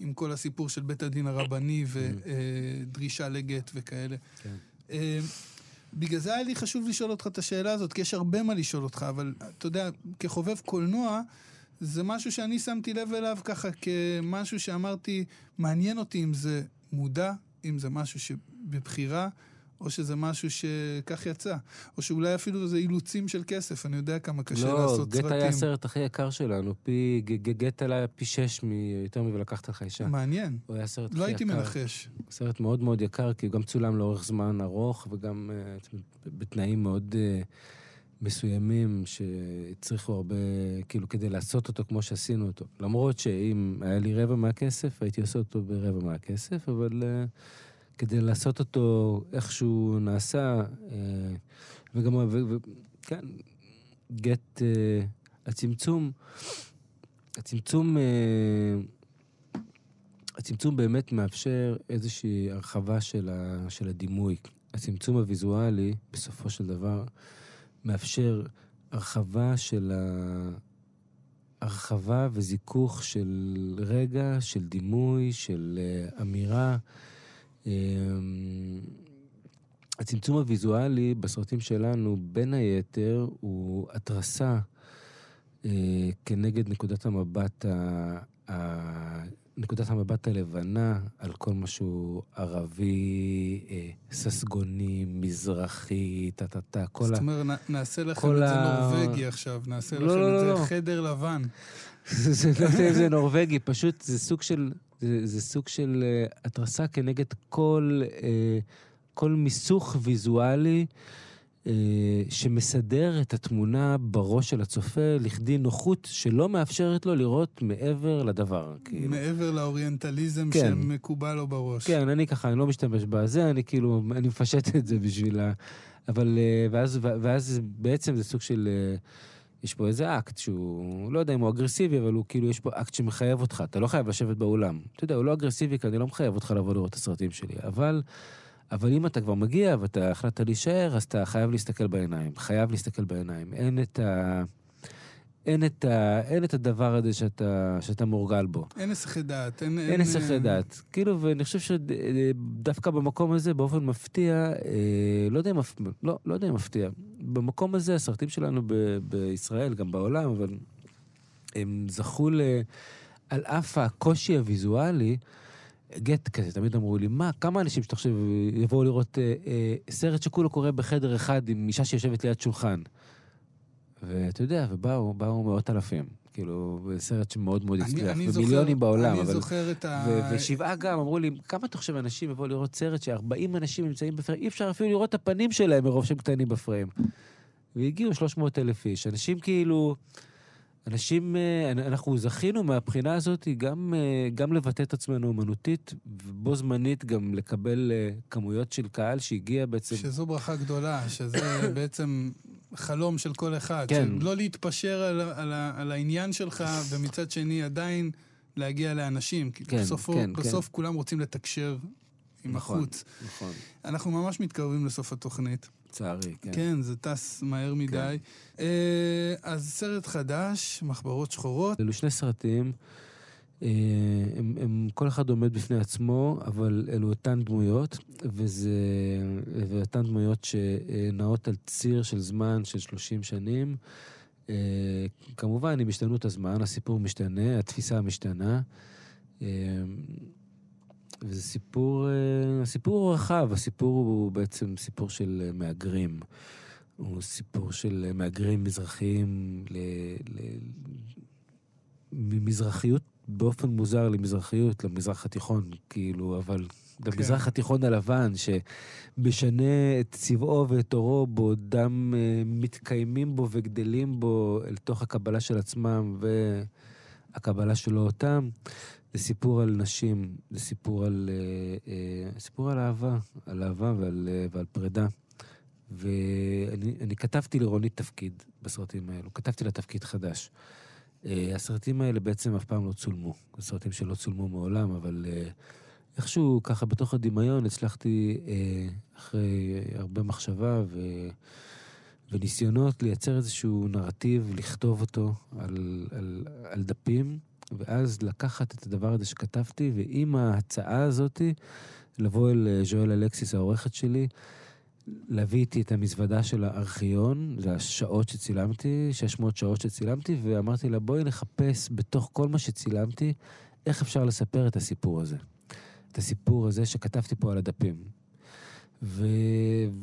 עם כל הסיפור של בית הדין הרבני ודרישה לגט וכאלה. כן. אה, בגלל זה היה לי חשוב לשאול אותך את השאלה הזאת, כי יש הרבה מה לשאול אותך, אבל אתה יודע, כחובב קולנוע, זה משהו שאני שמתי לב אליו ככה כמשהו שאמרתי, מעניין אותי אם זה מודע, אם זה משהו שבבחירה, או שזה משהו שכך יצא. או שאולי אפילו זה אילוצים של כסף, אני יודע כמה קשה לא, לעשות גט סרטים. היה הסרט הכי יקר שלנו, פי, גט עלה פי שש מ- יותר מ"ולקחת לך אישה". מעניין. הוא היה הסרט הכי יקר. לא הייתי מנחש. סרט מאוד מאוד יקר, כי הוא גם צולם לאורך זמן ארוך, וגם uh, בתנאים מאוד, uh, מסוימים שהצריכו הרבה, כאילו, כדי לעשות אותו כמו שעשינו אותו. למרות שאם היה לי רבע מהכסף, הייתי עושה אותו ברבע מהכסף, אבל uh, כדי לעשות אותו איך שהוא נעשה, uh, וגם, וכן, גט, uh, הצמצום, הצמצום, uh, הצמצום באמת מאפשר איזושהי הרחבה של, ה, של הדימוי. הצמצום הוויזואלי, בסופו של דבר, מאפשר הרחבה של ה... הרחבה וזיכוך של רגע, של דימוי, של uh, אמירה. Um, הצמצום הוויזואלי בסרטים שלנו, בין היתר, הוא התרסה uh, כנגד נקודת המבט ה... ה... נקודת המבט הלבנה על כל משהו ערבי, אה, ססגוני, מזרחי, טה-טה-טה, כל ה... זאת אומרת, נעשה לכם את זה נורבגי עכשיו, נעשה לא, לכם לא, את זה לא. חדר לבן. זה לא יודע אם זה נורבגי, פשוט זה סוג של, זה, זה סוג של uh, התרסה כנגד כל, uh, כל מיסוך ויזואלי. אה, שמסדר את התמונה בראש של הצופה לכדי נוחות שלא מאפשרת לו לראות מעבר לדבר. כאילו. מעבר לאוריינטליזם כן. שמקובל לו בראש. כן, אני ככה, אני לא משתמש בזה, אני כאילו, אני מפשט את זה בשביל ה... אבל, אה, ואז, ואז בעצם זה סוג של... אה, יש פה איזה אקט שהוא, לא יודע אם הוא אגרסיבי, אבל הוא כאילו, יש פה אקט שמחייב אותך, אתה לא חייב לשבת באולם. אתה יודע, הוא לא אגרסיבי, כי אני לא מחייב אותך לבוא לראות את הסרטים שלי, אבל... אבל אם אתה כבר מגיע ואתה החלטת להישאר, אז אתה חייב להסתכל בעיניים. חייב להסתכל בעיניים. אין את ה... אין את, ה, אין את הדבר הזה שאתה, שאתה מורגל בו. אין הסחי דעת. אין, אין, אין הסחי דעת. כאילו, ואני חושב שדווקא במקום הזה, באופן מפתיע, אה, לא יודע אם לא, לא יודע אם מפתיע, במקום הזה, הסרטים שלנו ב, בישראל, גם בעולם, אבל הם זכו ל... על אף הקושי הוויזואלי, גט כזה, תמיד אמרו לי, מה, כמה אנשים שאתה חושב יבואו לראות אה, אה, סרט שכולו קורה בחדר אחד עם אישה שיושבת ליד שולחן. ואתה יודע, ובאו, באו מאות אלפים. כאילו, סרט שמאוד מאוד הצליח, ומיליונים בעולם. אני אבל... זוכר את ה... ו- ושבעה גם אמרו לי, כמה אתה חושב אנשים יבואו לראות סרט ש-40 אנשים נמצאים בפריים, אי אפשר אפילו לראות את הפנים שלהם מרוב שהם קטנים בפריים. והגיעו 300 אלף איש. אנשים כאילו... אנשים, אה, אנחנו זכינו מהבחינה הזאת גם, אה, גם לבטא את עצמנו אומנותית, ובו זמנית גם לקבל אה, כמויות של קהל שהגיע בעצם... שזו ברכה גדולה, שזה בעצם חלום של כל אחד. כן. לא להתפשר על, על, על העניין שלך, ומצד שני עדיין להגיע לאנשים. כי כן, בסופו, כן, כן. בסוף כן. כולם רוצים לתקשר עם נכון, החוץ. נכון. אנחנו ממש מתקרבים לסוף התוכנית. לצערי, כן. כן, זה טס מהר מדי. כן. אה, אז סרט חדש, מחברות שחורות. אלו שני סרטים. אה, הם, הם, כל אחד עומד בפני עצמו, אבל אלו אותן דמויות, וזה, ואותן דמויות שנעות על ציר של זמן של 30 שנים. אה, כמובן, עם השתנות הזמן, הסיפור משתנה, התפיסה משתנה. וזה סיפור, אה, הסיפור הוא רחב, הסיפור הוא בעצם סיפור של אה, מהגרים. הוא סיפור של אה, מהגרים מזרחיים ל... ל... ממזרחיות באופן מוזר למזרחיות, למזרח התיכון, כאילו, אבל כן. למזרח התיכון הלבן, שמשנה את צבעו ואת עורו, בעודם מתקיימים בו וגדלים בו אל תוך הקבלה של עצמם והקבלה שלו אותם. זה סיפור על נשים, זה סיפור על, אה, אה, סיפור על אהבה, על אהבה ועל, אה, ועל פרידה. ואני כתבתי לרונית תפקיד בסרטים האלו, כתבתי לה תפקיד חדש. אה, הסרטים האלה בעצם אף פעם לא צולמו. זה סרטים שלא צולמו מעולם, אבל אה, איכשהו ככה בתוך הדמיון הצלחתי, אה, אחרי הרבה מחשבה ו... וניסיונות לייצר איזשהו נרטיב, לכתוב אותו על, על, על דפים. ואז לקחת את הדבר הזה שכתבתי, ועם ההצעה הזאת, לבוא אל אה, ז'ואל אלקסיס, העורכת שלי, להביא איתי את המזוודה של הארכיון, זה השעות שצילמתי, 600 שעות שצילמתי, ואמרתי לה, בואי נחפש בתוך כל מה שצילמתי, איך אפשר לספר את הסיפור הזה. את הסיפור הזה שכתבתי פה על הדפים. ו...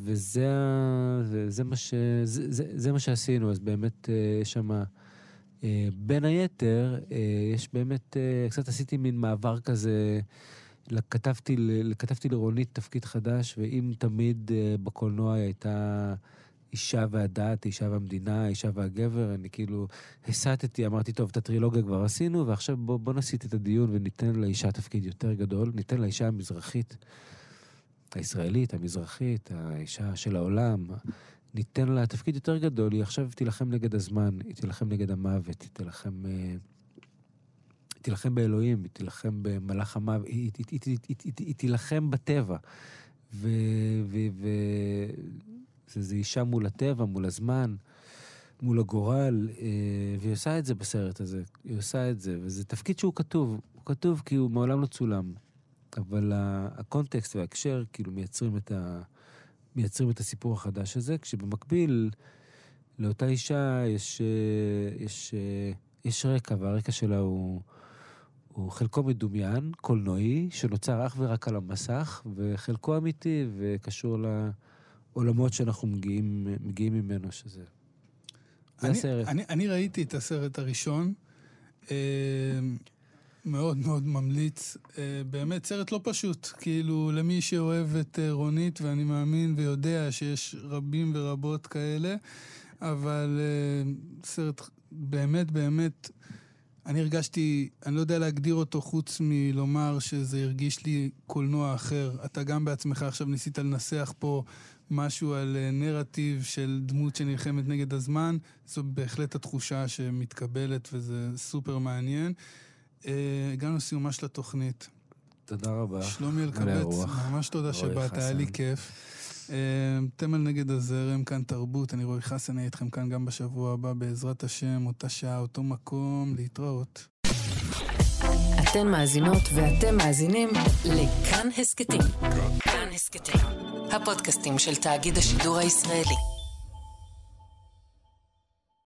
וזה זה, זה, מה ש... זה, זה, זה מה שעשינו, אז באמת אה, יש שם... אה, בין היתר, אה, יש באמת, אה, קצת עשיתי מין מעבר כזה, כתבתי, כתבתי לרונית תפקיד חדש, ואם תמיד בקולנוע היא הייתה האישה והדת, האישה והמדינה, האישה והגבר, אני כאילו הסטתי, אמרתי, טוב, את הטרילוגיה כבר עשינו, ועכשיו בוא, בוא נסיט את הדיון וניתן לאישה תפקיד יותר גדול, ניתן לאישה המזרחית, הישראלית, המזרחית, האישה של העולם, ניתן לה תפקיד יותר גדול, היא עכשיו תילחם נגד הזמן, היא תילחם נגד המוות, היא תילחם... אה, היא תילחם באלוהים, היא תילחם במלאך המוות, היא, היא, היא, היא, תילחם בטבע. וזו אישה מול הטבע, מול הזמן, מול הגורל, אה, והיא עושה את זה בסרט הזה. היא עושה את זה, וזה תפקיד שהוא כתוב. הוא כתוב כי הוא מעולם לא צולם. אבל הקונטקסט וההקשר כאילו מייצרים את, ה, מייצרים את הסיפור החדש הזה, כשבמקביל לאותה אישה יש, אה, יש, אה, יש רקע, והרקע שלה הוא... הוא חלקו מדומיין, קולנועי, שנוצר אך ורק על המסך, וחלקו אמיתי וקשור לעולמות שאנחנו מגיעים, מגיעים ממנו, שזה... זה אני, הסרט. אני, אני ראיתי את הסרט הראשון, אה, מאוד מאוד ממליץ. אה, באמת סרט לא פשוט, כאילו למי שאוהב את אה, רונית, ואני מאמין ויודע שיש רבים ורבות כאלה, אבל אה, סרט באמת באמת אני הרגשתי, אני לא יודע להגדיר אותו חוץ מלומר שזה הרגיש לי קולנוע אחר. אתה גם בעצמך עכשיו ניסית לנסח פה משהו על נרטיב של דמות שנלחמת נגד הזמן. זו בהחלט התחושה שמתקבלת וזה סופר מעניין. אה, הגענו לסיומה של התוכנית. תודה רבה. שלומי אלקבץ, ממש תודה שבאת, היה לי כיף. תמל נגד הזרם, כאן תרבות, אני רועי חסן, אני איתכם כאן גם בשבוע הבא, בעזרת השם, אותה שעה, אותו מקום, להתראות. אתן מאזינות ואתם מאזינים לכאן הסכתים. כאן הסכתים, הפודקאסטים של תאגיד השידור הישראלי.